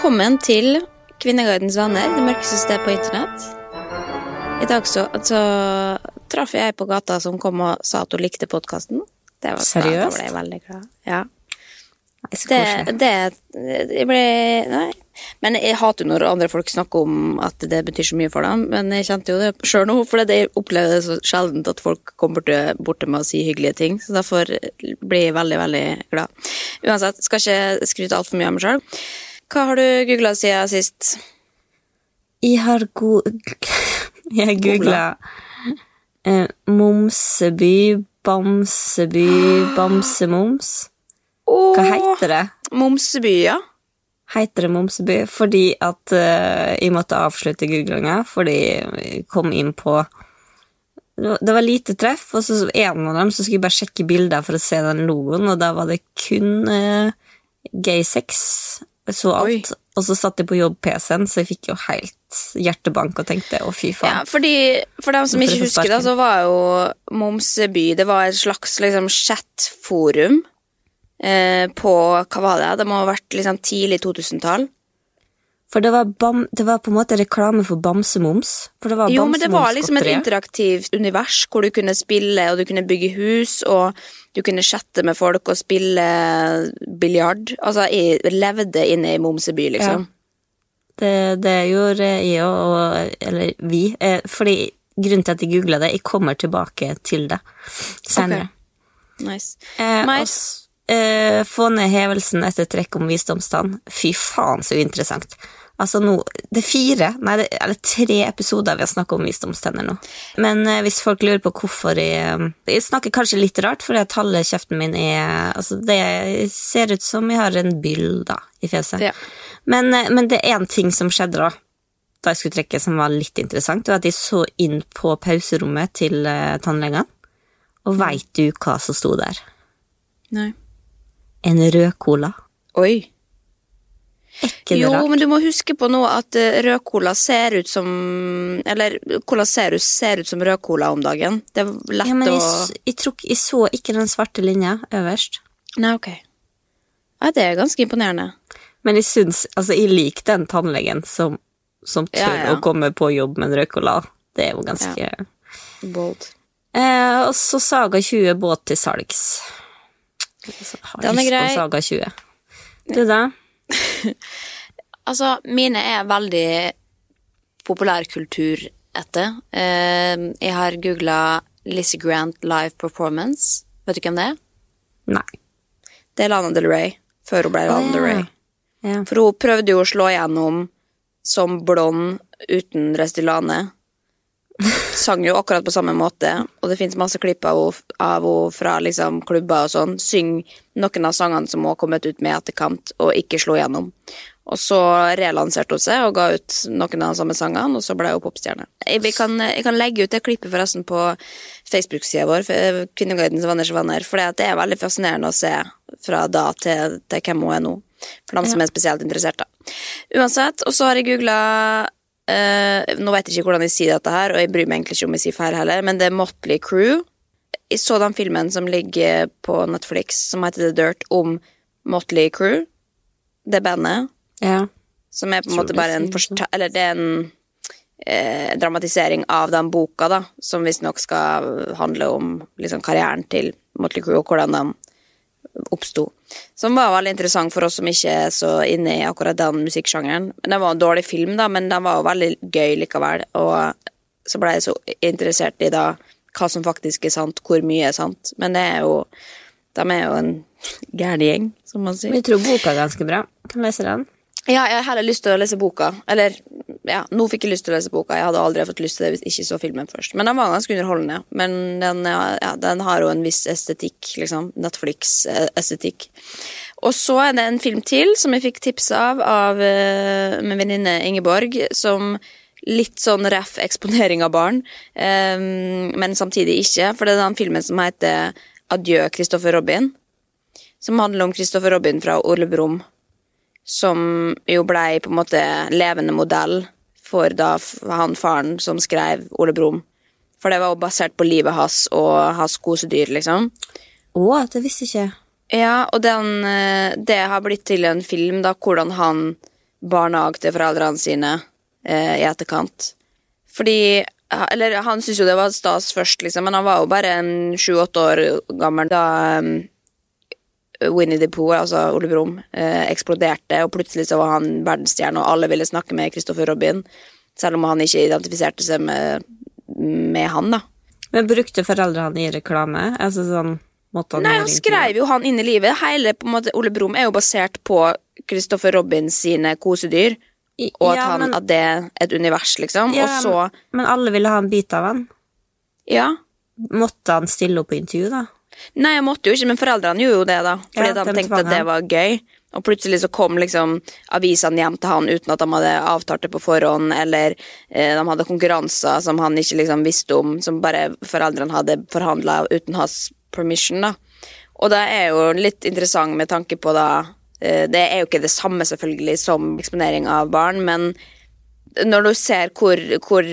Velkommen til Kvinneguidens venner, det mørkeste stedet på internett. I dag så altså, traff jeg ei på gata som kom og sa at hun likte podkasten. Seriøst? Da ble jeg veldig glad. Ja. Det, det Jeg ble Nei. Men jeg hater når andre folk snakker om at det betyr så mye for dem, men jeg kjente jo det sjøl nå, for jeg opplever det så sjeldent at folk kommer bort til meg og sier hyggelige ting, så derfor blir jeg veldig, veldig glad. Uansett, skal ikke skryte altfor mye av meg sjøl. Hva har du googla siden sist? Jeg har go... Jeg googla eh, Momseby, Bamseby, Bamsemums. Hva heter det? Momseby, ja. Heter det Momseby? Fordi at eh, jeg måtte avslutte googlinga, fordi jeg kom inn på det var- det var lite treff, og så en av dem så skulle jeg bare sjekke bilder for å se den logoen, og da var det kun uh, gay sex. Jeg så alt. Og så satt jeg på jobb-PC-en, så jeg fikk jo helt hjertebank og tenkte å, fy Ja, faen. fordi, For dem som ikke er husker det, så var jo Momseby Det var et slags liksom, chatforum eh, på Hva var det? Det må ha vært liksom, tidlig 2000-tall. For det var, bam, det var på en måte reklame for Bamsemums. For det var Jo, men det var liksom et interaktivt univers hvor du kunne spille, og du kunne bygge hus, og du kunne chatte med folk og spille biljard. Altså, jeg levde inne i Momseby, liksom. Det, det gjorde jeg òg, og Eller vi. Eh, fordi grunnen til at jeg googla det Jeg kommer tilbake til det senere. Nice. Eh, Meg- og s- eh, få ned hevelsen etter trekk om visdomstann. Fy faen, så interessant. Altså nå, Det er fire, nei, det, eller tre episoder vi har snakka om visdomstenner nå. Men eh, hvis folk lurer på hvorfor jeg eh, Jeg snakker kanskje litt rart, fordi at halve kjeften min er Altså, det ser ut som jeg har en byll, da, i fjeset. Ja. Men, eh, men det er én ting som skjedde da da jeg skulle trekke, som var litt interessant, var at jeg så inn på pauserommet til uh, tannlegen, og veit du hva som sto der? Nei. En rød cola. Oi. Ikke det Jo, rart? men du må huske på nå at eh, rød cola ser ut som Eller Cola Zerus ser ut som rød cola om dagen. Det er lett Ja, men jeg, å jeg, tror, jeg så ikke den svarte linja øverst. Nei, ok. Ja, det er ganske imponerende. Men jeg syns Altså, jeg liker den tannlegen som, som tør Ja, ja. å komme på jobb med en rød cola. Det er jo ganske Bold. eh, Og så Saga 20 båt til salgs. Har Den er lyst på grei. Saga 20. Du, da? Altså, mine er veldig populærkultur etter. Eh, jeg har googla Lizzie Grant live performance. Vet du hvem det er? Nei. Det er Lana Del Rey, før hun ble Lana Del Rey. Ja. For hun prøvde jo å slå igjennom som blond uten Restylane. Sang jo akkurat på samme måte, og det fins masse klipp av henne fra liksom klubber og sånn. Syng noen av sangene som hun har kommet ut med i etterkant, og ikke slo igjennom. Og så relanserte hun seg og ga ut noen av de samme sangene, og så ble hun popstjerne. Jeg, kan, jeg kan legge ut det klippet forresten på Facebook-sida vår, for- Kvinneguidens venners venner, for det er veldig fascinerende å se fra da til, til hvem hun er nå. For dem som er spesielt interessert, da. Uansett, og så har jeg googla Nå vet jeg ikke hvordan jeg sier dette her, og jeg bryr meg egentlig ikke om jeg sier feil heller, men det er Motley Crew. Jeg så den filmen som ligger på Netflix, som heter The Dirt, om Motley Crew. Det bandet. Ja. Som er på en måte bare en Eller det er en eh, dramatisering av den boka, da, som visstnok skal handle om liksom, karrieren til Motley Crew, og hvordan den oppsto. Som var veldig interessant for oss som ikke er så inne i akkurat den musikksjangeren. Den var en dårlig film, da, men den var jo veldig gøy likevel. Og så ble jeg så interessert i da hva som faktisk er sant, hvor mye er sant. Men det er jo De er jo en gæren gjeng, som man sier. Vi tror boka er ganske bra. Kan lese den. Ja, jeg har heller lyst til å lese boka. Eller, ja, nå fikk jeg lyst til å lese boka. Jeg hadde aldri fått lyst til det hvis jeg ikke så filmen først. Men den var ganske underholdende. Men den, ja, den har jo en viss estetikk, liksom. Netflix-estetikk. Og så er det en film til som jeg fikk tips av av eh, min venninne Ingeborg, som litt sånn ref eksponering av barn, eh, men samtidig ikke. For det er den filmen som heter Adjø, Christopher Robin. Som handler om Christopher Robin fra Ole Brumm som jo blei på en måte levende modell for da han faren som skrev Ole Brumm. For det var jo basert på livet hans og hans kosedyr, liksom. Å, det visste jeg ikke. Ja, og den, eh, det har blitt til en film, da, hvordan han barnehagte foreldrene sine eh, i etterkant. Fordi Eller han syntes jo det var stas først, liksom, men han var jo bare en sju-åtte år gammel da um, Winnie the Pooh, altså Ole Brumm, eh, eksploderte, og plutselig så var han verdensstjerne, og alle ville snakke med Christopher Robin, selv om han ikke identifiserte seg med, med han, da. Men brukte foreldrene han i reklame? Altså sånn han Nei, han skrev jo han inn i livet. Hele på en måte, Ole Brumm er jo basert på Christopher Robin sine kosedyr, I- og at, ja, han, men- at det er et univers, liksom. ja, og så Men alle ville ha en bit av han. Ja. Måtte han stille opp på intervju, da? Nei, jeg måtte jo ikke, men foreldrene gjorde jo det, da. Fordi Ja, de tenkte at det var gøy. Og plutselig så kom liksom avisene hjem til han uten at de hadde avtalt det på forhånd, eller eh, de hadde konkurranser som han ikke liksom visste om, som bare foreldrene hadde forhandla uten hans permission, da. Og det er jo litt interessant med tanke på da eh, Det er jo ikke det samme, selvfølgelig, som eksponering av barn, men når du ser hvor, hvor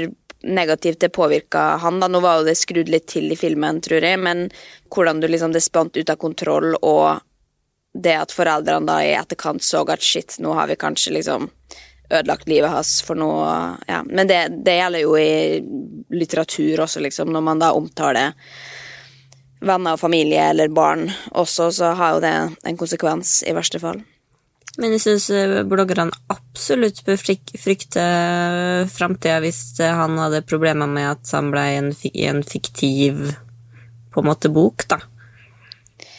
negativt det påvirka han, da Nå var jo det skrudd litt til i filmen, tror jeg, men hvordan du liksom det spant ut av kontroll, og det at foreldrene da i etterkant så at shit, nå har vi kanskje liksom ødelagt livet hans for noe Ja. Men det, det gjelder jo i litteratur også, liksom, når man da omtaler venner og familie eller barn også, så har jo det en konsekvens, i verste fall. Men jeg syns bloggerne absolutt bør frykte framtida hvis eh, han hadde problemer med at han ble en, en fiktiv på en måte bok, da.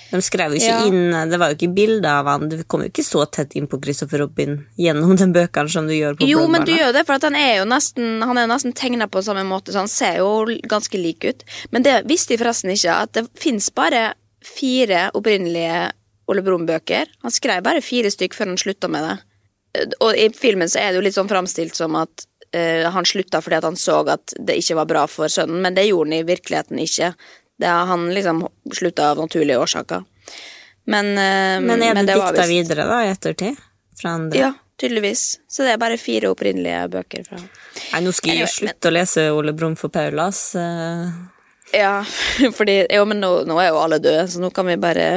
De skrev jo ikke Ja. inn Det var jo ikke bilder av han. Du kom jo ikke så tett inn på Christopher Robin gjennom den bøkene som du gjør på Jo, men du gjør det, for han er jo nesten Han er nesten tegna på samme måte, så han ser jo ganske lik ut. Men det visste jeg forresten ikke, at det fins bare fire opprinnelige Ole Brumm-bøker. Han skrev bare fire stykk før han slutta med det. Og i filmen så er det jo litt sånn framstilt som at uh, han slutta fordi at han så at det ikke var bra for sønnen, men det gjorde han i virkeligheten ikke. Det han liksom slutta av naturlige årsaker. Men, uh, Men er det, var dikta vist... videre, da, i ettertid? Fra andre? Ja, tydeligvis. Så det er bare fire opprinnelige bøker fra Nei, nå skal jeg jeg slutte å lese Ole Brumm for Paulas. eh. Ja, fordi Jo, men nå, nå er jo alle døde, så nå kan vi bare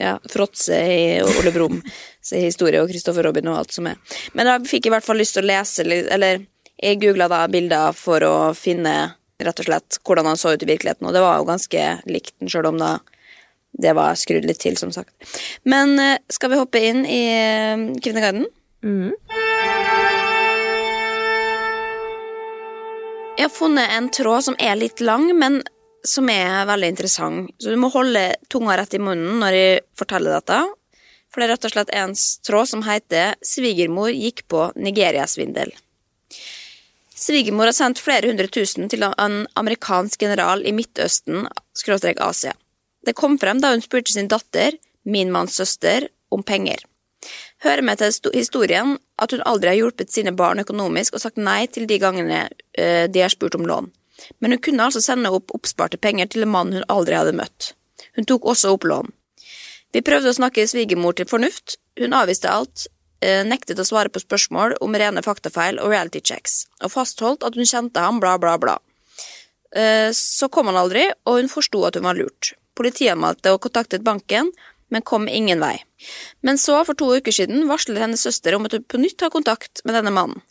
ja, fråtse i Ole Brumm sin historie og Christopher Robin og alt som er. Men da fikk jeg i hvert fall lyst til å lese Eller jeg googla da bilder for å finne rett og slett hvordan han så ut i virkeligheten, og det var jo ganske likt den, sjøl om da det var skrudd litt til, som sagt. Men eh, skal vi hoppe inn i Kvinneguiden? Mm. Jeg har funnet en tråd som er litt lang, men som er veldig interessant. Så du må holde tunga rett i munnen når jeg forteller dette. For det er rett og slett en tråd som heter 'Svigermor gikk på Nigeria-svindel'. Svigermor har sendt flere hundre tusen til en amerikansk general i Midtøsten, skråstrek Asia. Det kom frem da hun spurte sin datter, min manns søster, om penger. Hører med til historien at hun aldri har hjulpet sine barn økonomisk og sagt nei til de gangene eh, de har spurt om lån. Men hun kunne altså sende opp oppsparte penger til en mann hun aldri hadde møtt. Hun tok også opp lån. Vi prøvde å snakke svigermor til fornuft. Hun avviste alt, eh, nektet å svare på spørsmål om rene faktafeil og reality checks, og fastholdt at hun kjente ham, bla, bla, bla. Eh, så kom han aldri, og hun forsto at hun var lurt. Politianmeldte og kontaktet banken, men kom ingen vei. Men så, for to uker siden, varslet hennes søster om at hun på nytt har kontakt med denne mannen.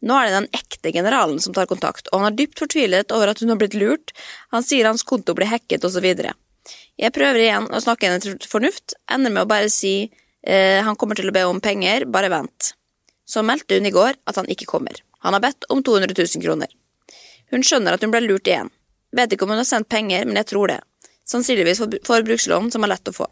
Nå er det den ekte generalen som tar kontakt, og han er dypt fortvilet over at hun har blitt lurt, han sier hans konto blir hacket, osv. Jeg prøver igjen å snakke henne til fornuft, ender med å bare si eh, han kommer til å be om penger, bare vent. Så meldte hun i går at han ikke kommer. Han har bedt om 200 000 kroner. Hun skjønner at hun ble lurt igjen. Vet ikke om hun har sendt penger, men jeg tror det. Sannsynligvis for forbrukslån som er lett å få.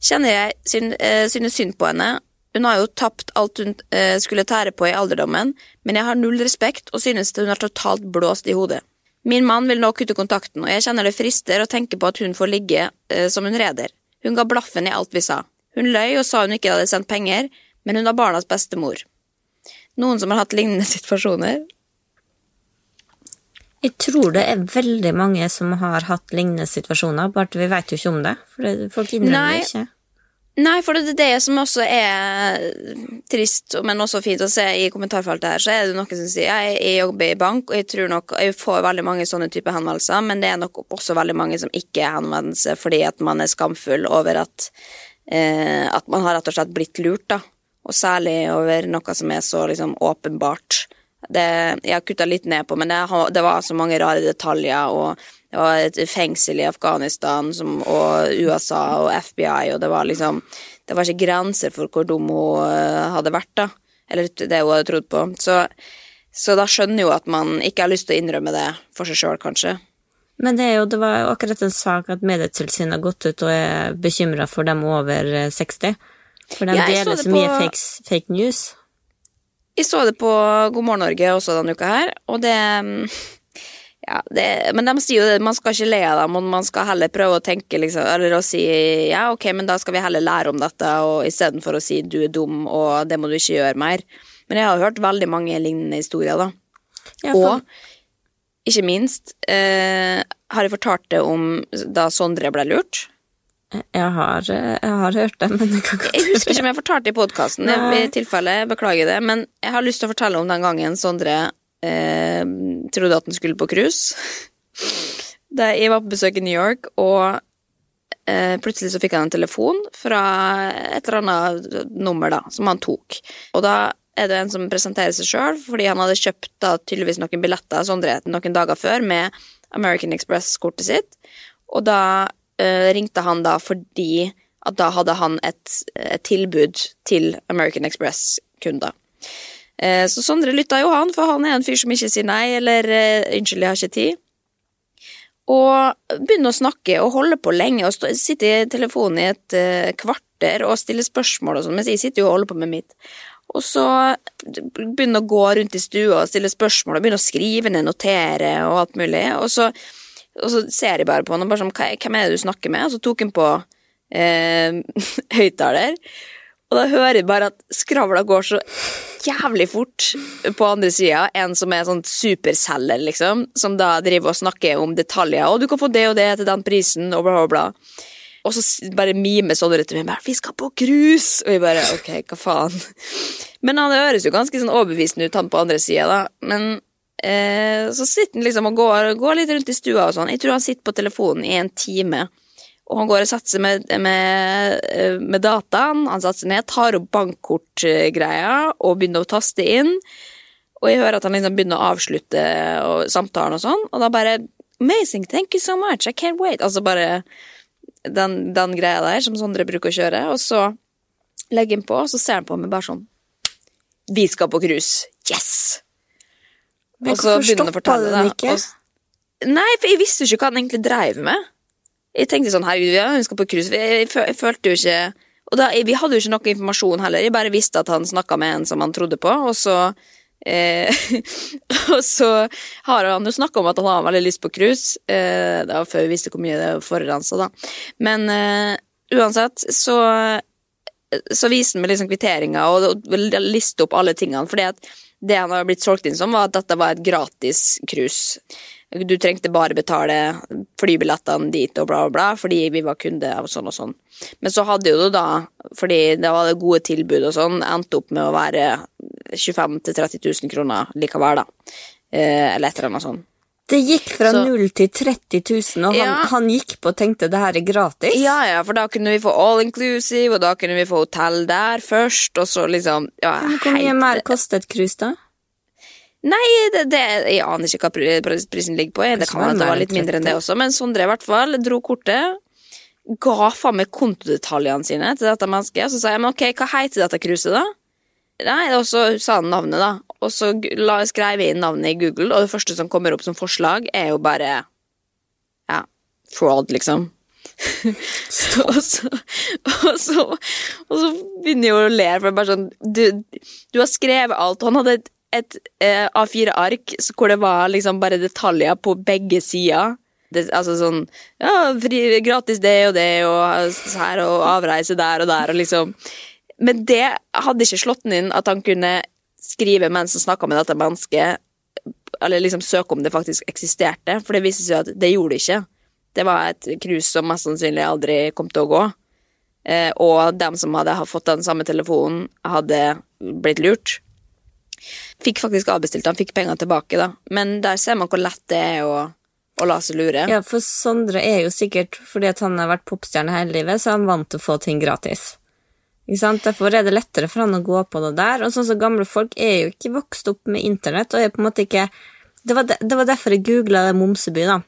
Kjenner jeg eh, synes synd på henne, hun har jo tapt alt hun eh, skulle tære på i alderdommen, men jeg har null respekt og synes hun er totalt blåst i hodet. Min mann vil nå kutte kontakten, og jeg kjenner det frister å tenke på at hun får ligge eh, som hun reder. Hun ga blaffen i alt vi sa. Hun løy og sa hun ikke hadde sendt penger, men hun var barnas bestemor. Noen som har hatt lignende situasjoner? Jeg tror det er veldig mange som har hatt lignende situasjoner, bare vi vet jo ikke om det. For folk innrømmer Nei, ikke. Nei, for det er det som også er trist, men også fint å se i kommentarfeltet her, så er det noen som sier jeg, jeg jobber i bank, og jeg tror nok jeg får veldig mange sånne typer henvendelser, men det er nok også veldig mange som ikke henvender seg fordi at man er skamfull over at, eh, at man har rett og slett blitt lurt, da. Og særlig over noe som er så liksom åpenbart. Det, jeg har kutta litt ned på, men det, det var så mange rare detaljer. og det var et fengsel i Afghanistan som, og USA og FBI, og det var liksom Det var ikke grenser for hvor dum hun eh, hadde vært, da. Eller det hun hadde trodd på. Så, så da skjønner jo at man ikke har lyst til å innrømme det for seg sjøl, kanskje. Men det, jo, det var jo akkurat en sak at Medietilsynet har gått ut og er bekymra for dem over 60. Eh, for de ja, deler så mye fake, fake news. Jeg så det på God morgen Norge også denne uka her, og det ja, det, men de sier jo at man skal ikke le av dem, og man skal heller prøve å tenke liksom, eller å si ja, ok, men da skal vi heller lære om dette, og istedenfor å si du er dum, og det må du ikke gjøre mer. Men jeg har hørt veldig mange lignende historier, da. Ja, for... Og ikke minst eh, har jeg fortalt det om da Sondre ble lurt. Jeg har, jeg har hørt det, men det kan ikke Jeg husker ikke om jeg fortalte det i podkasten, i tilfelle, beklager det, men jeg har lyst til å fortelle om den gangen Sondre eh, trodde at den skulle på cruise. Jeg var på besøk i New York, og eh, plutselig så fikk han en telefon fra et eller annet nummer da, som han tok. Og da er det en som presenterer seg sjøl, fordi han hadde kjøpt da tydeligvis noen billetter Sondre, noen dager før med American Express-kortet sitt. Og da eh, ringte han da fordi at da hadde han et, et tilbud til American Express-kunder. Eh, så Sondre lytta jo, han, for han er en fyr som ikke sier nei, eller uh, 'unnskyld, jeg har ikke tid'. Og begynner å snakke og holde på lenge, og sitter i telefonen i et uh, kvarter og stiller spørsmål og sånn, mens jeg sitter jo og holder på med mitt. Og så begynner å gå rundt i stua og stille spørsmål og begynner å skrive ned, notere og alt mulig. Og så, og så ser jeg bare på han og bare sånn 'Hvem er det du snakker med?' Og så tok han på eh, høyttaler. Og da hører jeg bare at skravla går så jævlig fort på andre sida. En som er sånn superselger, liksom, som da driver og snakker om detaljer. og du kan få det og det til den prisen', og bla, bla. Og så bare mimer Sondre til meg 'Vi skal på cruise!' Og jeg bare 'ok, hva faen'? Men han høres jo ganske sånn overbevisende ut, han på andre sida, da. Men eh, så sitter han liksom og går, går litt rundt i stua og sånn. Jeg tror han sitter på telefonen i en time og han går og satser med, med, med dataen. Han satser ned, tar opp bankkortgreia og begynner å taste inn. Og jeg hører at han liksom begynner å avslutte samtalen og sånn, og da bare Amazing, thank you so much, I can't wait. Altså bare den, den greia der som Sondre bruker å kjøre, og så legger han på, og så ser han på meg bare sånn Vi skal på cruise! Yes! Men og så begynner han å fortelle det. ikke? og Nei, for jeg visste jo ikke hva han egentlig dreiv med. Jeg tenkte sånn, herregud, ja, hun skal på cruise. Jeg, jeg, jeg følte jo ikke Og da, vi hadde jo ikke noe informasjon heller. Jeg bare visste at han snakka med en som han trodde på, og så eh, Og så har han jo snakka om at han har veldig lyst på cruise. Eh, det var før vi visste hvor mye det forurensa, da. Men eh, uansett, så så viste han meg liksom kvitteringa og liste opp alle tingene. Fordi at det han har blitt solgt inn som, var at dette var et gratis cruise. Du trengte bare betale flybillettene dit og bla, bla, bla, fordi vi var kunde av sånn og sånn. Men så hadde jo det da, fordi det var det gode tilbud og sånn, endte opp med å være 25 000-30 000 kroner likevel, da. Eh, eller et eller annet sånt. Det gikk fra Så- null til 30 000, og han, Ja. han gikk på og tenkte det her er gratis. Ja, ja, for da kunne vi få all inclusive, og da kunne vi få hotell der først, og så liksom ja, Hvor mye mer kostet et cruise, da? Nei, det, det, jeg aner ikke hva pri- pri- prisen ligger på. Det kan være det var litt mindre enn det også, men Sondre i hvert fall dro kortet. Ga faen meg kontodetaljene sine til dette mennesket, og så sa jeg men ok, hva heter dette cruiset, da? Nei, og så sa han navnet, da. Og så la, skrev jeg inn navnet i Google, og det første som kommer opp som forslag, er jo bare ja, fraud, liksom. Så, og, så, og, så, og så begynner jeg å le, for det er bare sånn Du, du har skrevet alt. og Han hadde et, et eh, A4-ark hvor det var liksom bare detaljer på begge sider. Det, altså sånn Ja, fri, gratis det og det, og så her, og avreise der og der, og liksom Men det hadde ikke slått den inn at han kunne skrive mens han snakka med dette mennesket, eller liksom søke om det faktisk eksisterte, for det viste seg at det gjorde det ikke. Det var et cruise som mest sannsynlig aldri kom til å gå. Eh, og dem som hadde fått den samme telefonen, hadde blitt lurt. Fikk faktisk avbestilt, han fikk pengene tilbake, da. Men der ser man hvor lett det er å, å la seg lure. Ja, for Sondre er jo sikkert, fordi han har vært popstjerne hele livet, så er han vant til å få ting gratis. Ikke sant? Derfor er det lettere for han å gå på det der. Og sånn som gamle folk er jo ikke vokst opp med internett, og er på en måte ikke Det var, de, det var derfor jeg googla Momseby, da.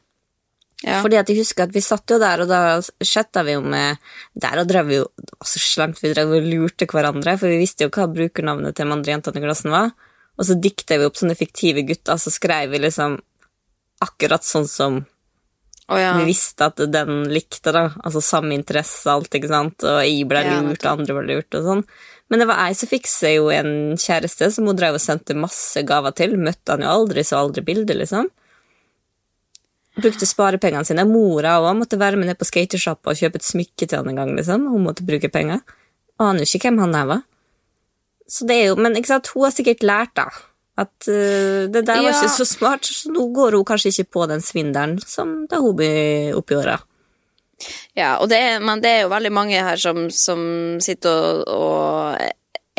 Ja. Fordi at jeg husker at vi satt jo der, og da chatta vi jo med Der og drev vi jo det var så slemt, vi drev og lurte hverandre, for vi visste jo hva brukernavnet til de andre jentene i klassen var. Og så dikta vi opp sånne fiktive gutter, så skrev vi liksom akkurat sånn som oh, ja. vi visste at den likte, da. Altså samme interesse, alt, ikke sant. Og jeg ble Ja, lurt, og andre ble lurt, og sånn. Men det var ei som fikk seg jo en kjæreste som hun drev og sendte masse gaver til. Møtte han jo aldri, så aldri bilde, liksom. Brukte sparepengene sine. Mora òg måtte være med ned på skatesjappa og kjøpe et smykke til han en gang, liksom. Hun måtte bruke penger. Aner jo ikke hvem han der var. Så det er jo, Men ikke sant, hun har sikkert lært, da. At uh, det der var Ja. ikke så smart, så nå går hun kanskje ikke på den svindelen som da hun ble oppi åra. Ja, og det er, men det er jo veldig mange her som, som sitter og, og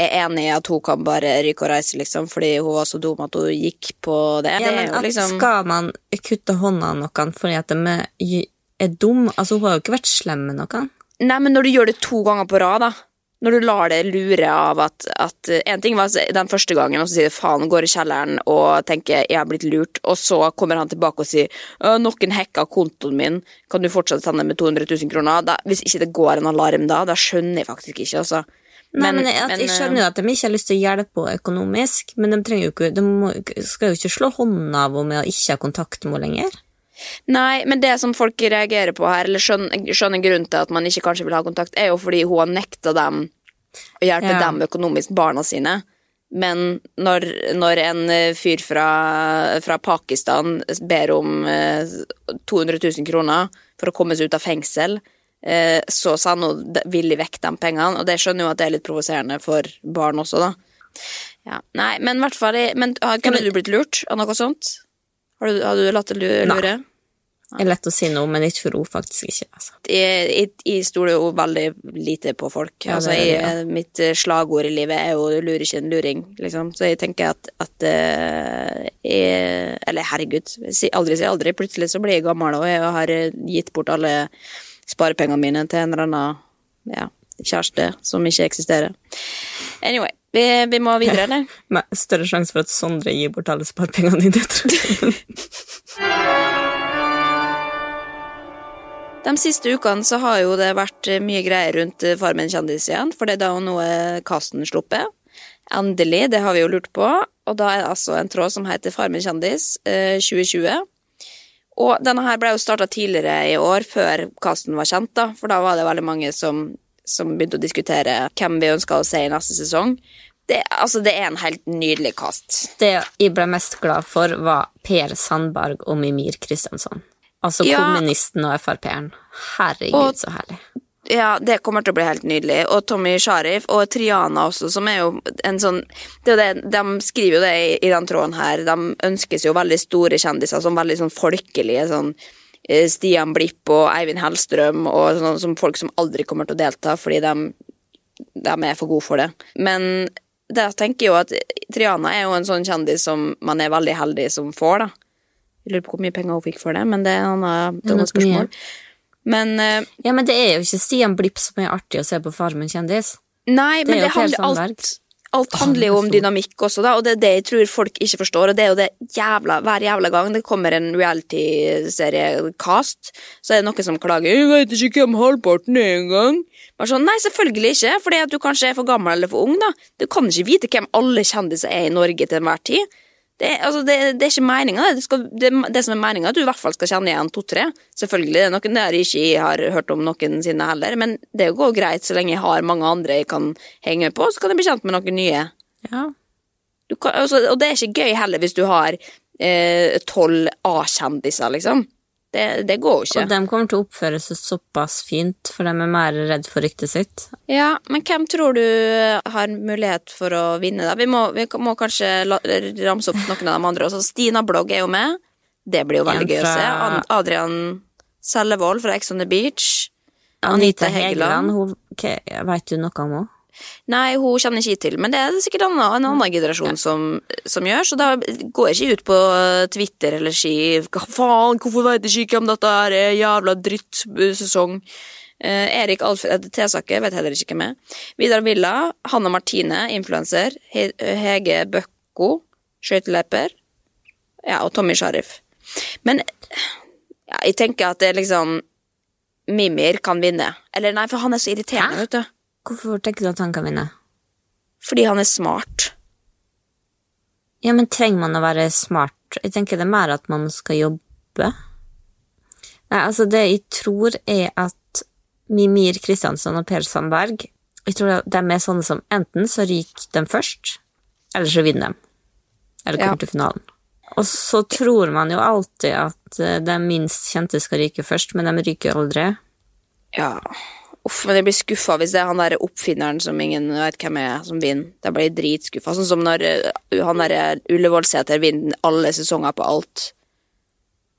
er enig i at hun kan bare ryke og reise, liksom, fordi hun var så dum at hun gikk på det. Ja, men at liksom Skal man kutte hånda av noen fordi at de er, dum? Altså, hun har jo ikke vært slem med noen. Nei, men når du gjør det to ganger på rad, da. Når du lar det lure av at, at En ting var den første gangen, og så sier faen, går i kjelleren og tenker jeg har blitt lurt, og så kommer han tilbake og sier noen hacka kontoen min, kan du fortsatt sende med 200 000 kroner? Da, hvis ikke det går en alarm da, da skjønner jeg faktisk ikke, altså. Nei, men, at, men, Jeg skjønner jo at de ikke har lyst til å hjelpe henne økonomisk, men de, jo ikke, de må, skal jo ikke slå hånda av henne med å ikke ha kontakt med henne lenger. Nei, men det som folk reagerer på her, eller skjønner, skjønner grunnen til at man ikke kanskje vil ha kontakt, er jo fordi hun har nekta dem å hjelpe Ja. dem økonomisk, barna sine. Men når, når en eh, fyr fra, fra Pakistan ber om eh, 200 000 kroner for å komme seg ut av fengsel, eh, så sender hun de- villig vekk de pengene, og det skjønner jo at det er litt provoserende for barn også, da. Ja, nei, men i hvert fall Men har- kunne du blitt lurt av noe sånt? Har du, har du latt deg lure? Nei. Det er lett å si noe, men ikke for henne faktisk ikke. Altså. jeg, jeg, jeg stoler jo veldig lite på folk. Ja, altså, er det, ja. Mitt eh, slagord i livet er jo 'lurer ikke en luring', liksom. Så jeg tenker at, at eh, jeg, Eller herregud, aldri si aldri. Plutselig så blir jeg gammel, og jeg har eh, gitt bort alle sparepengene mine til en eller annen ja, kjæreste som ikke eksisterer. Anyway, vi, vi må videre, eller? Med større sjanse for at Sondre gir bort alle sparepengene dine, tror. De siste ukene så har jo det vært eh, mye greier rundt eh, Farmen kjendis igjen, for det er da jo nå er casten sluppet. Endelig, det har vi jo lurt på. og da er det altså en tråd som heter Farmen kjendis eh, 2020. Og denne her ble jo starta tidligere i år, før casten var kjent, da, for da var det veldig mange som, som begynte å diskutere hvem vi ønska å se i neste sesong. Det, altså, det er en helt nydelig cast. Det jeg ble mest glad for, var Per Sandberg og Mimir Kristjansson. Altså Ja. kommunisten og Frp-eren. Herregud, Og- så herlig. Ja, det kommer til å bli helt nydelig. Og Tommy Sharif og Triana også, som er jo en sånn det er det, De skriver jo det i, i den tråden her. De ønskes jo veldig store kjendiser, som veldig sånn folkelige. sånn eh, Stian Blipp og Eivind Hellstrøm og sånn som folk som aldri kommer til å delta fordi de, de er for gode for det. Men det jeg jo at Triana er jo en sånn kjendis som man er veldig heldig som får, da. Jeg lurer på hvor mye penger hun fikk for det, men det er et annet- spørsmål. Mye. Men uh, Ja, men det er jo ikke Stian Blipp som er artig å se på Farmen kjendis. Nei, Det men det handler alt Alt handler jo om dynamikk også, da, og det er det jeg tror folk ikke forstår. Og det er jo det jævla, hver jævla gang det kommer en reality-serie-cast, så er det noen som klager 'Jeg vet ikke hvem halvparten er engang'. Bare sånn, Nei, selvfølgelig ikke, fordi at du kanskje er for gammel eller for ung. da. Du kan ikke vite hvem alle kjendiser er i Norge til enhver tid. Det, altså, det, det er ikke meninga, det. Det, skal, det. Det som er meninga, at du i hvert fall skal kjenne igjen to-tre. Selvfølgelig, det er noen der jeg ikke har hørt om noensinne heller, men det går greit så lenge jeg har mange andre jeg kan henge på, så kan jeg bli kjent med noen nye. Ja. Du kan, altså, og det er ikke gøy heller hvis du har tolv A-kjendiser, liksom. Det, det går jo ikke. Og de kommer til å oppføre seg såpass fint, for de er mer redd for ryktet sitt. Ja, men hvem tror du har mulighet for å vinne, da? Vi må, vi må kanskje ramse opp noen av de andre også. Stina Blogg er jo med. Det blir jo veldig fra... gøy å se. Adrian Sellevold fra Ex on the Beach. Anita Anita Hegeland. Hegeland, hun, okay, vet du noe om henne? Nei, hun kjenner ikke til, men det er det sikkert en annen, en annen generasjon som, som gjør, så da går jeg ikke ut på Twitter eller si hva faen, hvorfor vet jeg ikke om dette er, er jævla drittsesong. Uh, Erik Alfred Tesaker vet heller ikke hvem er. Vidar Villa, Hanna Martine, influenser, He Hege Bøkko, skøyteløper, ja, og Tommy Sharif. Men ja, jeg tenker at det er liksom Mimir kan vinne. Eller nei, for han er så irriterende, Hæ? vet du. Hvorfor tenker du at han kan vinne? Fordi han er smart. Ja, men trenger man å være smart? Jeg tenker det er mer at man skal jobbe. Nei, altså det jeg tror er at Mimir Kristiansson og Per Sandberg Jeg tror de er sånne som enten så ryker de først, eller så vinner de. Eller kommer Ja. til finalen. Og så tror man jo alltid at eh, de minst kjente skal ryke først, men de ryker jo aldri. Ja. Uff, men jeg blir skuffa hvis det er han der oppfinneren som ingen vet hvem er, som vinner. Da blir jeg dritskuffa. Sånn som når eh, han derre Ullevålseter vinner alle sesonger på alt.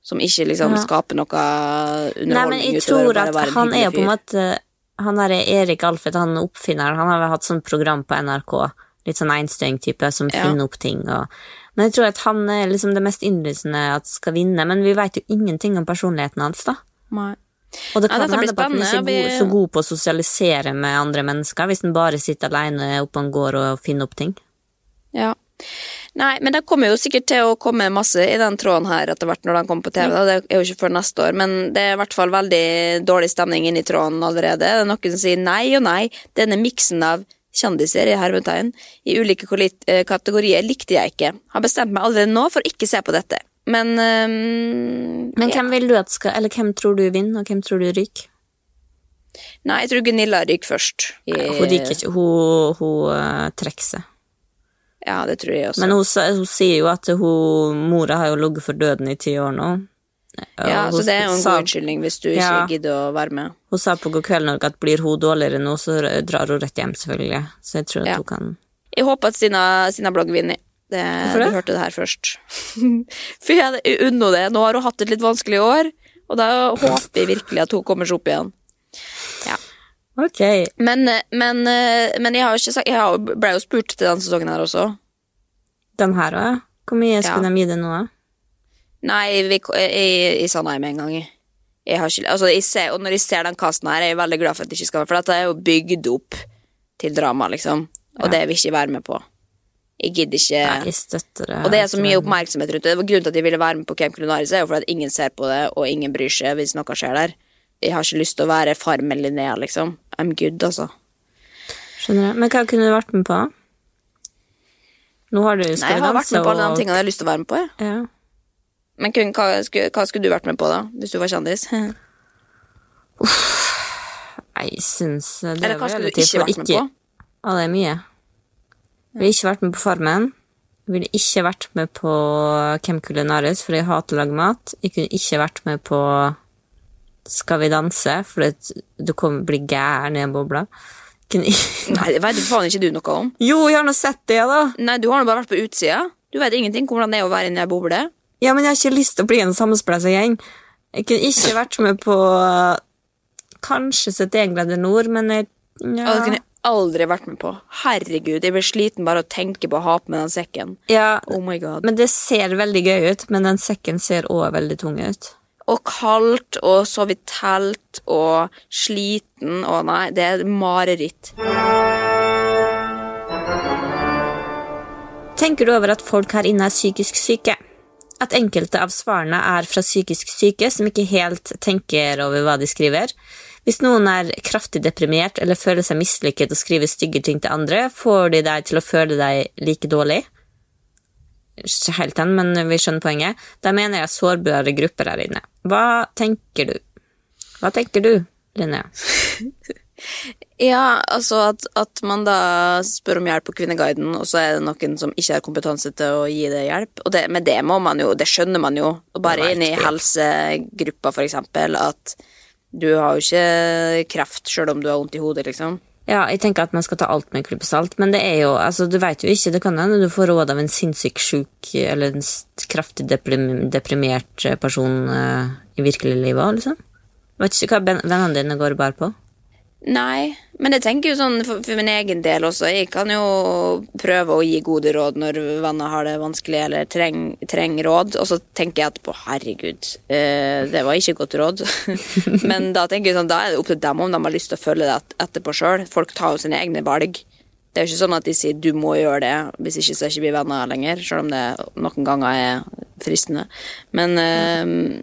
Som ikke liksom Ja. skaper noe underholdning Nei, men jeg tror at han er jo på en måte Han derre er Erik Alfred, han oppfinneren, han har vel hatt sånn program på NRK, litt sånn einstøing-type, som Ja. finner opp ting og Men jeg tror at han er liksom det mest innlysende at skal vinne, men vi vet jo ingenting om personligheten hans, da. Nei. Og det Ja, kan blir hende at man ikke er så god på å sosialisere med andre mennesker, hvis man bare sitter alene oppe en gård og finner opp ting. Ja. Nei, men det kommer jo sikkert til å komme masse i den tråden her etter hvert når den kommer på TV. da. Det er jo ikke før neste år, men det er i hvert fall veldig dårlig stemning inni tråden allerede. Det er noen som sier nei og nei. Denne miksen av kjendiser i hermetegn i ulike eh, kategorier likte jeg ikke. Har bestemt meg allerede nå for å ikke se på dette. Men um, Men ja. hvem vil du at skal Eller hvem tror du vinner, og hvem tror du ryker? Nei, jeg tror Gunilla ryker først. I, Hun ryker ikke, hun, hun uh, trekker seg. Ja, det tror jeg også. Men hun, hun sier jo at hun, mora har jo ligget for døden i ti år nå. ja, hun, så det er jo en sa- god unnskyldning hvis du ikke Ja. gidder å være med. Hun sa på God kveld Norge at blir hun dårligere nå, så drar hun rett hjem, selvfølgelig. Så jeg tror at hun kan Jeg håper at Stina, Stina Blogg vinner. Det, Hvorfor det? Du hørte det her først. For jeg jeg unner det. Nå har hun hatt et litt vanskelig år, og da håper jeg virkelig at hun kommer seg opp igjen. Ja. Ok. Men, men, men jeg har jo ikke sagt Jeg ble jo spurt til denne sesongen her også. Den her òg, ja. Hvor mye skulle Ja. de gi det nå, da? Nei, vi, jeg, jeg sa nei med en gang. jeg. Jeg har ikke, altså jeg ser, og når jeg ser den casten her, er jeg veldig glad for at det ikke skal være For dette er jo bygd opp til drama, liksom. Og Ja. det vil jeg ikke være med på. Jeg gidder ikke Nei, jeg støtter det. Og det er så mye oppmerksomhet rundt det. det var Grunnen til at jeg ville være med på Camp Culinaris, er jo fordi at ingen ser på det, og ingen bryr seg hvis noe skjer der. Jeg har ikke lyst til å være Farmen Linnea, liksom. I'm good, altså. Skjønner jeg. Men hva kunne du vært med på? Nå har du Nei, Skal jeg har vært med på alle de tingene jeg har lyst til å være med på. jeg. ja. Men kun, hva, skulle, hva skulle du vært med på, da? Hvis du var kjendis? Nei, Jeg syns det Eller er hva skulle du ikke vært med på? Ja, det er mye. Jeg ville ikke vært med på Farmen. Jeg ville ikke vært med på Hvem kulinaris, for jeg hater å lage mat. Jeg kunne ikke vært med på Skal vi danse, for du kommer bli gæren i en boble. Nei, det vet du faen ikke du noe om. Jo, jeg har nå sett det, da! Nei, du har nå bare vært på utsida. Du vet ingenting om hvordan det er å være inni ei boble. Ja, men jeg har ikke lyst til å bli en sammenspleisa gjeng. Jeg kunne ikke vært med på Kanskje 71 grader nord, men jeg det ja. kunne jeg aldri vært med på. Herregud, jeg blir sliten bare av å tenke på å ha på meg den sekken. ja, Oh my god. men det ser veldig gøy ut, men den sekken ser òg veldig tung ut. og kaldt, og sove i telt, og sliten, og nei, det er mareritt. Tenker du over at folk her inne er psykisk syke? At enkelte av svarene er fra psykisk syke som ikke helt tenker over hva de skriver? Hvis noen er kraftig deprimert eller føler seg mislykket og skriver stygge ting til andre, får de deg til å føle deg like dårlig? Ikke helt den, men vi skjønner poenget. Da mener jeg sårbare grupper her inne. Hva tenker du? Hva tenker du, Linnea? Ja, altså at, at man da spør om hjelp på Kvinneguiden, og så er det noen som ikke har kompetanse til å gi det hjelp. Og det, men det må man jo, det skjønner man jo. Og bare inn i helsegruppa, for eksempel, at du har jo ikke kraft sjøl om du har vondt i hodet, liksom. Ja, jeg tenker at man skal ta alt med en klype salt, men det er jo, altså, du vet jo ikke, det kan hende du får råd av en sinnssykt sjuk eller en kraftig deprimert eh, person uh, i virkelig livet òg, liksom. Vet ikke hva vennene dine går bærer på. Nei, men jeg tenker jo sånn for, for min egen del også. Jeg kan jo prøve å gi gode råd når venner har det vanskelig eller trenger treng råd, og så tenker jeg etterpå herregud, eh, det var ikke godt råd. men da tenker jeg sånn, da er det opp til dem om de har lyst til å følge det etterpå sjøl. Folk tar jo sine egne valg. Det er jo ikke sånn at de sier du må gjøre det, hvis ikke så er ikke vi venner lenger, sjøl om det noen ganger er fristende. Men eh,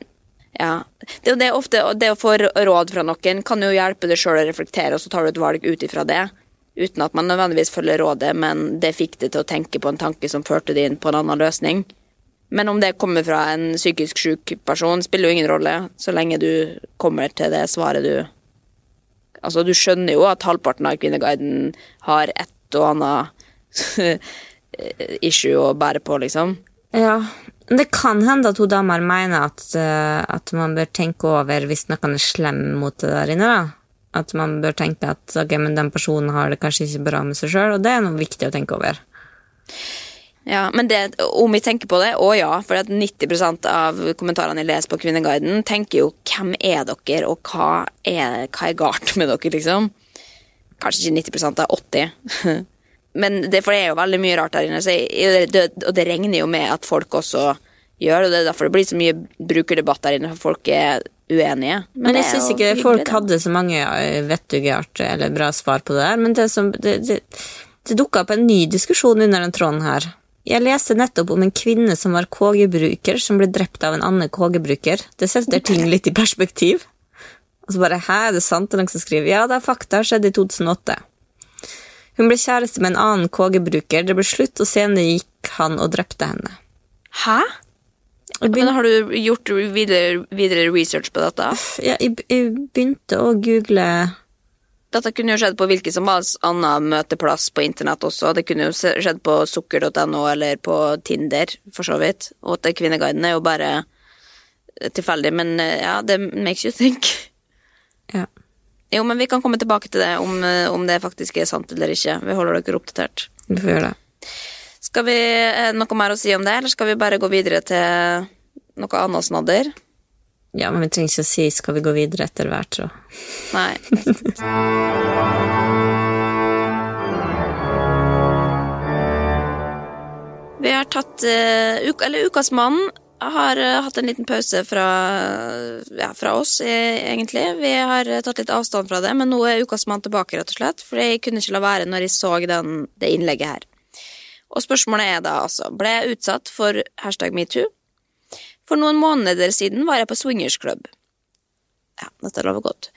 ja. Det, det, ofte, det å få råd fra noen kan jo hjelpe deg sjøl å reflektere, og så tar du et valg ut ifra det. Uten at man nødvendigvis følger rådet, men det fikk deg til å tenke på en tanke som førte deg inn på en annen løsning. Men om det kommer fra en psykisk syk person, spiller jo ingen rolle, så lenge du kommer til det svaret du Altså, du skjønner jo at halvparten av Kvinneguiden har et og annet issue å bære på, liksom. Ja, det kan hende at hun damer mener at, eh, at man bør tenke over hvis noen er slem mot det der inne, da. At man bør tenke at ok, men den personen har det kanskje ikke bra med seg sjøl, og det er noe viktig å tenke over. Ja, men det, om vi tenker på det, å ja, for at 90% av kommentarene jeg leser på Kvinneguiden, tenker jo 'hvem er dere', og hva er, hva er galt med dere, liksom? Kanskje ikke 90 det er 80 Men det, for det er jo veldig mye rart der inne, så jeg, det, og det regner jo med at folk også gjør, og det er derfor det blir så mye brukerdebatt der inne, for folk er uenige. Men men jeg syns ikke hyggelig, folk da. hadde så mange eh, vettuge eller bra svar på det der, men det, som, det, det, det dukka opp en ny diskusjon under den tråden her. Jeg leste nettopp om en kvinne som var KG-bruker, som ble drept av en annen KG-bruker. Det setter ting litt i perspektiv. Og så bare Hæ, er det sant? Det er noen som skriver Ja, det er fakta. Skjedde i 2008. Hun ble kjæreste med en annen KG-bruker. Det ble slutt, og senere gikk han og drepte henne. Hæ? Men har du gjort videre, videre research på dette? ja, jeg, jeg begynte å google Dette kunne jo skjedd på hvilken som helst annen møteplass på internett også. Det kunne jo skjedd på sukker.no eller på Tinder, for så vidt. Og at Kvinneguiden er jo bare tilfeldig, men eh, ja, det makes you think. Ja. Jo, men vi kan komme tilbake til det, om, eh, om det faktisk er sant eller ikke. Vi holder dere oppdatert. Vi får gjøre det. Skal vi eh, noe mer å si om det, eller skal vi bare gå videre til noe annet snadder? Ja, men vi trenger ikke å si 'skal vi gå videre' etter hvert, så. Nei. Vi har tatt uh, uka, Eller Ukas mann har eh, hatt en liten pause fra, ja, fra oss, eh, egentlig. Vi har eh, tatt litt avstand fra det, men nå er Ukas mann tilbake, rett og slett. For jeg kunne ikke la være når jeg så den, det innlegget her. Og spørsmålet er da altså Ble jeg utsatt for hashtag metoo? For noen måneder siden var jeg på swingersklubb. Ja, dette lover godt.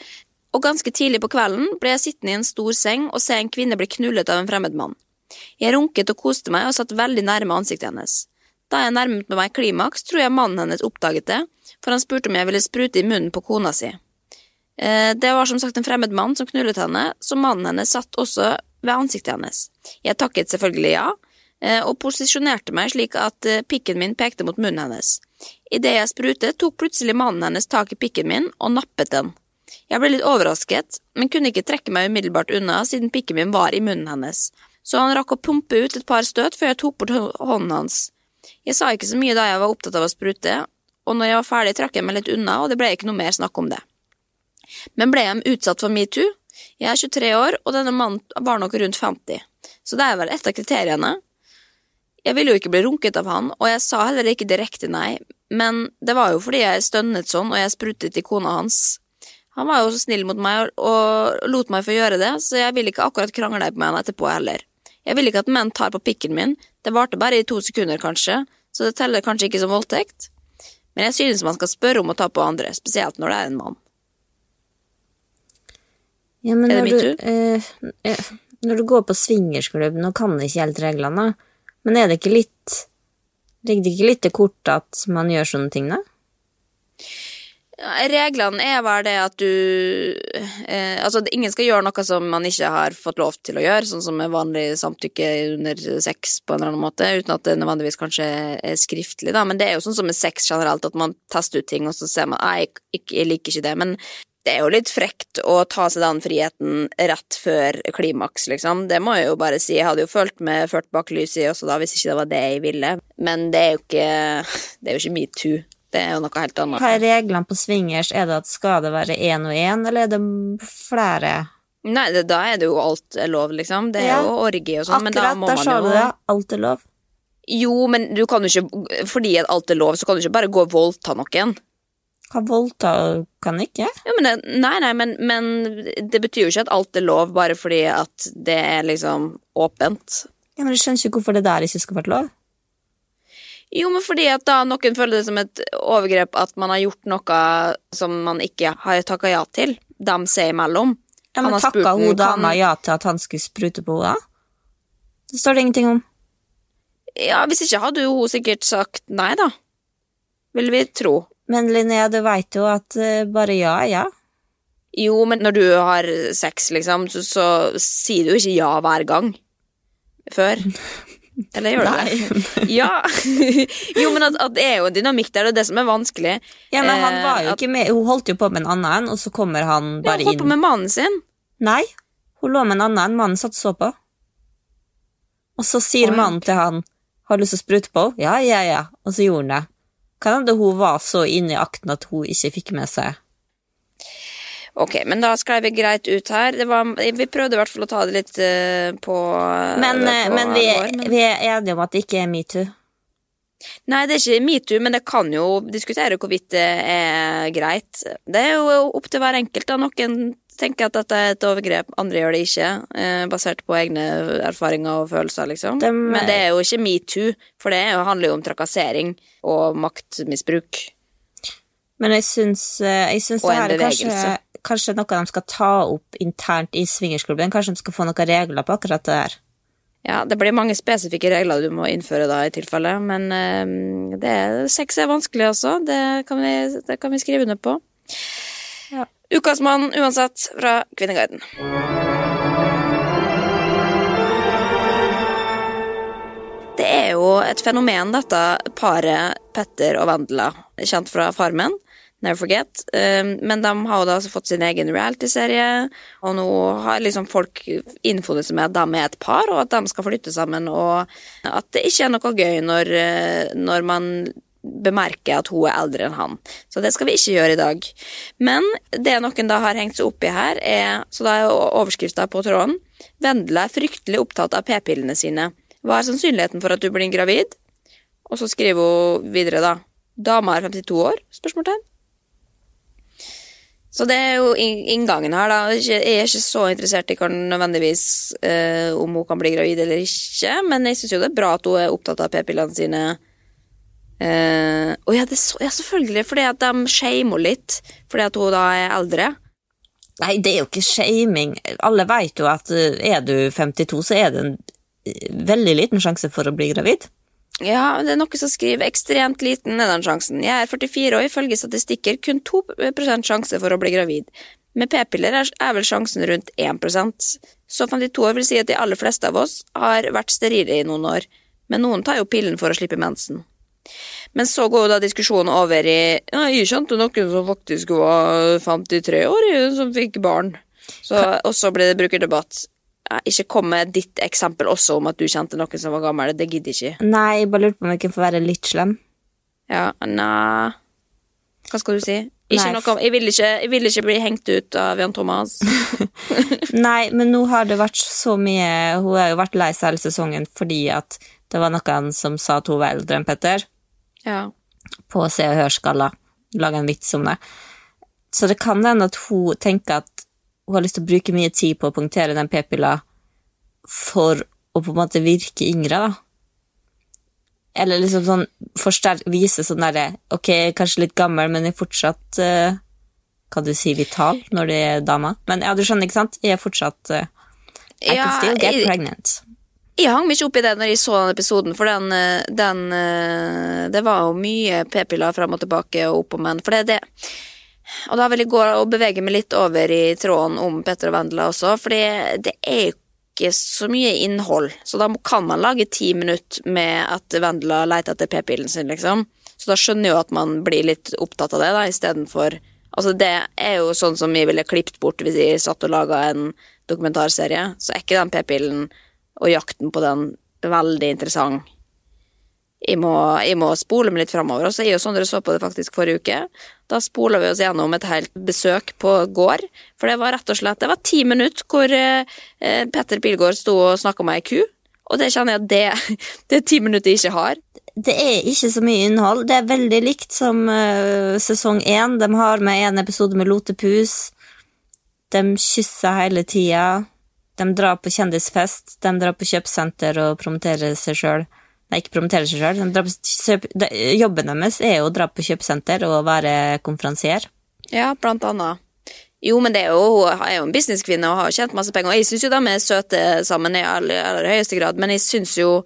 Og ganske tidlig på kvelden ble jeg sittende i en stor seng og se en kvinne bli knullet av en fremmed mann. Jeg runket og koste meg og satt veldig nærme ansiktet hennes. Da jeg nærmet meg klimaks, tror jeg mannen hennes oppdaget det, for han spurte om jeg ville sprute i munnen på kona si. Eh, Det var som sagt en fremmed mann som knullet henne, så mannen hennes satt også ved ansiktet hennes. Jeg takket selvfølgelig ja, eh, og posisjonerte meg slik at eh, pikken min pekte mot munnen hennes. Idet jeg sprutet, tok plutselig mannen hennes tak i pikken min og nappet den. Jeg ble litt overrasket, men kunne ikke trekke meg umiddelbart unna siden pikken min var i munnen hennes, så han rakk å pumpe ut et par støt før jeg tok bort hånden hans. Jeg sa ikke så mye da jeg var opptatt av å sprute, og når jeg var ferdig trakk jeg meg litt unna, og det ble ikke noe mer snakk om det. Men ble jeg utsatt for metoo? Jeg er 23 år, og denne mannen var nok rundt 50, så det er vel et av kriteriene. Jeg ville jo ikke bli runket av han, og jeg sa heller ikke direkte nei, men det var jo fordi jeg stønnet sånn og jeg sprutet i kona hans. Han var jo så snill mot meg og, lot meg få gjøre det, så jeg vil ikke akkurat krangle med han etterpå heller. Jeg vil ikke at menn tar på pikken min, det varte bare i to sekunder kanskje, så det teller kanskje ikke som voldtekt. Men jeg synes man skal spørre om å ta på andre, spesielt når det er en mann. Ja, men Er det min tur? eh, eh, når du går på swingersklubb, nå kan jeg ikke helt reglene, men er det ikke litt Ligger det ikke litt til kort at man gjør sånne ting, da? Reglene er vel det at du eh, Altså, ingen skal gjøre noe som man ikke har fått lov til å gjøre, sånn som med vanlig samtykke under sex på en eller annen måte, uten at det nødvendigvis kanskje er skriftlig, da. Men det er jo sånn som med sex generelt, at man tester ut ting, og så ser man Nei, jeg, jeg liker ikke det. Men det er jo litt frekt å ta seg den friheten rett før klimaks, liksom. Det må jeg jo bare si. Jeg hadde jo følt meg ført bak lyset også da, hvis ikke det var det jeg ville. Men det er jo ikke Det er jo ikke metoo. Det er jo noe helt annet. Hva er reglene på swingers? Er det at skal det være én og én, eller er det flere? Nei, det, da er det jo alt er lov, liksom. Det er Ja. jo orgi og sånn, men da Akkurat, må der sa du det. Alt er lov. Jo, men du kan jo ikke Fordi alt er lov, så kan du ikke bare gå og voldta noen. Hva voldta kan ikke? Ja, men det, nei, nei, men, men det betyr jo ikke at alt er lov bare fordi at det er liksom åpent. Ja, men Jeg skjønner ikke hvorfor det der ikke skal være lov. Jo, men fordi at da noen føler det som et overgrep at man har gjort noe som man ikke har takka ja til, dem seg imellom. Ja, men Takka hun dama kan- ja til at han skulle sprute på henne? Det står det ingenting om. Ja, hvis ikke hadde jo hun sikkert sagt nei, da. Vil vi tro. Men Linnea, du veit jo at eh, bare ja er ja. Jo, men når du har sex, liksom, så, så sier du ikke ja hver gang. Før. Eller gjør du det? Ja. jo, men at, at det er jo en dynamikk der, det er det som er vanskelig. Ja, men han Eh, var jo at- ikke med. Hun holdt jo på med en annen, og så kommer han Ja, bare hun holdt på inn. med mannen sin. Nei, hun lå med en annen. Mannen satt og så på. Og så sier Oi. mannen til han Har du lyst til å sprute på? Ja, ja, ja. Og så gjorde han det. Kan hende hun var så inne i akten at hun ikke fikk med seg Ok, men da skrev vi greit ut her. Det var, vi prøvde i hvert fall å ta det litt eh, på Men, eh, på men, vi, år, men- vi er enige om at det ikke er metoo. Nei, det er ikke metoo, men det kan jo diskutere hvorvidt det er greit. Det er jo opp til hver enkelt. da. Noen tenker at dette er et overgrep, andre gjør det ikke. Eh, basert på egne erfaringer og følelser, liksom. Dem- Men det er jo ikke metoo, for det er handler jo om trakassering og maktmisbruk. Men jeg syns, eh, jeg syns det her er kanskje, kanskje noe de skal ta opp internt i swingersklubben. Kanskje de skal få noen regler på akkurat det der. Ja, det blir mange spesifikke regler du må innføre da, i tilfelle, men um, det er, sex er vanskelig også. Det kan vi, det kan vi skrive under på. Ja. Ukas mann uansett fra Kvinneguiden. Det er jo et fenomen, dette paret Petter og Vendela, kjent fra Farmen. Never Forget. Um, Men de har jo da altså fått sin egen reality-serie, og nå har liksom folk innfunnet seg med at de er et par, og at de skal flytte sammen, og at det ikke er noe gøy når, eh, når man bemerker at hun er eldre enn han. Så det skal vi ikke gjøre i dag. Men det noen da har hengt seg opp i her, er Så da er overskrifta på tråden Vendela er fryktelig opptatt av p-pillene sine. Hva er sannsynligheten for at du blir gravid? Og så skriver hun videre, da. Dama er 52 år? Spørsmålstegn. Så det er jo inngangen her, da. Jeg er ikke så interessert i kan nødvendigvis eh, om hun kan bli gravid eller ikke, men jeg syns jo det er bra at hun er opptatt av p-pillene sine. Eh, og ja, så, ja, selvfølgelig, fordi at de shamer litt fordi at hun da er eldre. Nei, det er jo ikke shaming. Alle vet jo at eh, er du 52, så er det en veldig liten sjanse for å bli gravid. Ja, det er noe som skriver ekstremt liten er den sjansen. Jeg er 44 og ifølge statistikker kun 2 sjanse for å bli gravid. Med p-piller er vel sjansen rundt 1% Så 52 år vil si at de aller fleste av oss har vært sterile i noen år, men noen tar jo pillen for å slippe mensen. Men så går jo da diskusjonen over i ja, Jeg kjente noen som faktisk var 53 år, som fikk barn. Så, og så ble det brukerdebatt. Ja, ikke kom med ditt eksempel også om at du kjente noen som var gammel. Det gidder jeg ikke. Nei, jeg bare lurte på om jeg kunne få være litt slem. Ja, nei Hva skal du si? Noe, jeg, vil ikke, jeg vil ikke bli hengt ut av Jan Thomas. Nei, men nå har det vært så mye Hun har jo vært lei seg hele sesongen fordi at det var noen som sa at hun var eldre enn Petter. Ja. på Se og Hør-skala. Lage en vits om det. Så det kan hende at hun tenker at hun har lyst til å bruke mye tid på å punktere den p-pilla for å på en måte virke yngre, da. Eller liksom sånn forsterk, vise sånn derre Ok, kanskje litt gammel, men jeg er fortsatt uh, Kan du si vital når du er dame. Men ja, du skjønner, ikke sant? Jeg er fortsatt uh, I Ja, can still get jeg- pregnant. Jeg hang ikke opp i det når jeg så den episoden, for den, eh, den eh, Det var jo mye p-piller fram og tilbake og opp og men, for det er det. Og da vil jeg gå og bevege meg litt over i tråden om Petter og Vendela også, fordi det er jo ikke så mye innhold, så da kan man lage ti minutter med at Vendela leter etter p-pillen sin, liksom. Så da skjønner jeg jo at man blir litt opptatt av det, da, istedenfor Altså, det er jo sånn som vi ville klippet bort hvis vi satt og laga en dokumentarserie, så er ikke den p-pillen og jakten på den veldig interessant. Jeg må, jeg må spole meg litt framover. Og så er jo Sondre så på det faktisk forrige uke. Da spola vi oss gjennom et helt besøk på gård. For det var rett og slett Det var ti minutter hvor eh, eh, Petter Pilgaard sto og snakka med ei ku. Og det kjenner jeg at det, det er ti minutter jeg ikke har. Det er ikke så mye innhold. Det er veldig likt som uh, sesong én. De har med en episode med lotepus. De kysser hele tida. De drar på kjendisfest. De drar på kjøpesenter og promoterer seg sjøl. Nei, ikke promoterer seg sjøl. Jobben deres er jo å dra på kjøpesenter og være konferansier. Ja, blant annet. Jo, men er jo, hun er jo en businesskvinne og har tjent masse penger. Og jeg syns jo de er søte sammen i aller, aller høyeste grad, men jeg syns jo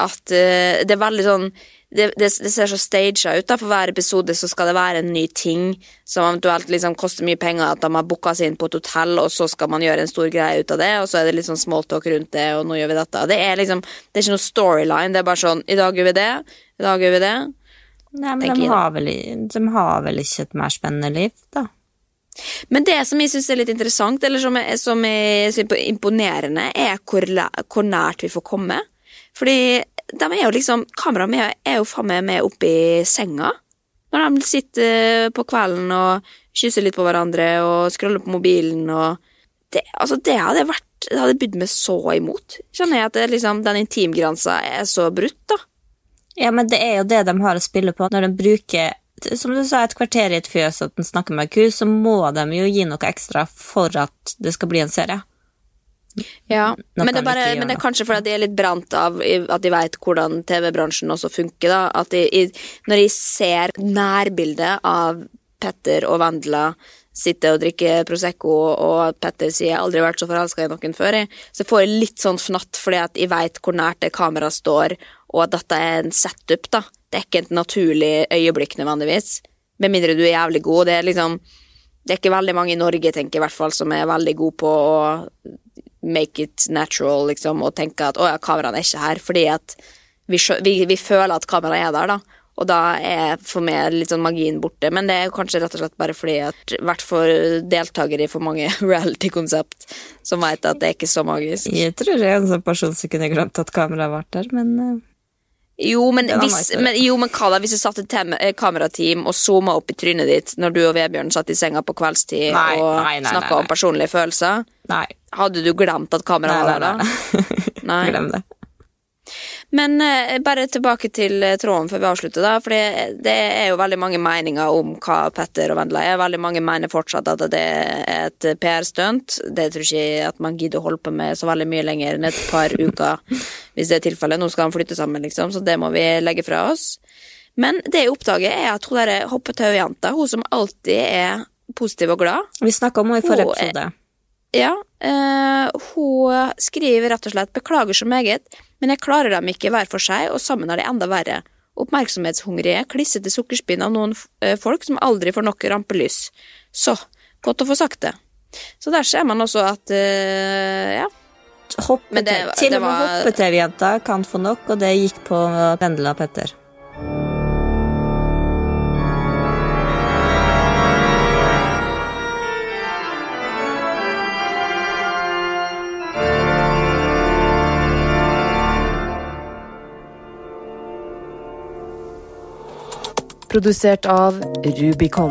at uh, det er veldig sånn det, det, det ser så staged ut. da For hver episode så skal det være en ny ting som eventuelt liksom koster mye penger. At de har booka seg inn på et hotell, og så skal man gjøre en stor greie ut av det. Og så er det litt sånn smalltalk rundt det, og nå gjør vi dette. Det er liksom, det er ikke noe storyline. Det er bare sånn I dag gjør vi det. I dag gjør vi det. Nei, men de har, vel, de har vel ikke et mer spennende liv, da. Men det som jeg syns er litt interessant, eller som er, som er er imponerende, er hvor, hvor nært vi får komme. Fordi de er jo liksom Kameraet er jo faen meg med oppi senga. Når de sitter på kvelden og kysser litt på hverandre og scroller på mobilen og det, altså det hadde vært Det hadde bydd meg så imot. Kjenner jeg at det, liksom, den intimgrensa er så brutt, da. Ja, men det er jo det de har å spille på. Når de bruker, som du sa, et kvarter i et fjøs at snakker med ku, så må de jo gi noe ekstra for at det skal bli en serie. Ja, men det, er bare, men det er kanskje fordi de er litt brant av at de vet hvordan TV-bransjen også funker. da At de, i, Når de ser nærbildet av Petter og Vendela sitte og drikke Prosecco, og at Petter sier 'jeg har aldri vært så forelska i noen før', jeg, så får jeg litt sånn fnatt fordi at jeg vet hvor nært det kameraet står, og at dette er en setup. da Det er ikke et naturlig øyeblikk nødvendigvis. Med mindre du er jævlig god. Det er liksom det er ikke veldig mange i Norge tenker jeg, i hvert fall, som er veldig gode på å make it natural, liksom, og tenke at å ja, kameraene er ikke her, fordi at vi, vi, vi føler at kameraet er der, da. Og da er for meg litt sånn magien borte. Men det er kanskje rett og slett bare fordi at vært for deltakere i for mange reality-konsept som vet at det er ikke så magisk. Jeg tror jeg er en sånn person som kunne glemt at kameraet var der, men eh, Jo, men, hvis, men, jo, men hva da hvis jeg satte eh, kamerateam og zooma opp i trynet ditt når du og Vebjørn satt i senga på kveldstid Nei, og snakka om personlige følelser? nei. Hadde du glemt at kameraet var der da? Nei. Glem det. Men eh, bare tilbake til eh, tråden før vi avslutter, da. For det, det er jo veldig mange meninger om hva Petter og Vendela er. Veldig mange mener fortsatt at det er et PR-stunt. Det tror jeg ikke at man gidder å holde på med så veldig mye lenger enn et par uker, hvis det er tilfellet. Nå skal han flytte sammen, liksom, så det må vi legge fra oss. Men det jeg oppdager, er at hun derre hoppetau-jenta, hun som alltid er positiv og glad Vi snakka om henne i forrige episode. Ja, eh, hun skriver rett og slett 'beklager så meget', men jeg klarer dem ikke hver for seg, og sammen er de enda verre. Oppmerksomhetshungrige, klissete sukkerspinn av noen eh, folk som aldri får nok rampelys. Så, godt å få sagt det. Så der ser man også at eh, ja. Hoppe Men til- og med var- hoppe-TV-jenta kan få nok, og det gikk på Vendela Petter. Produsert av Rubicon.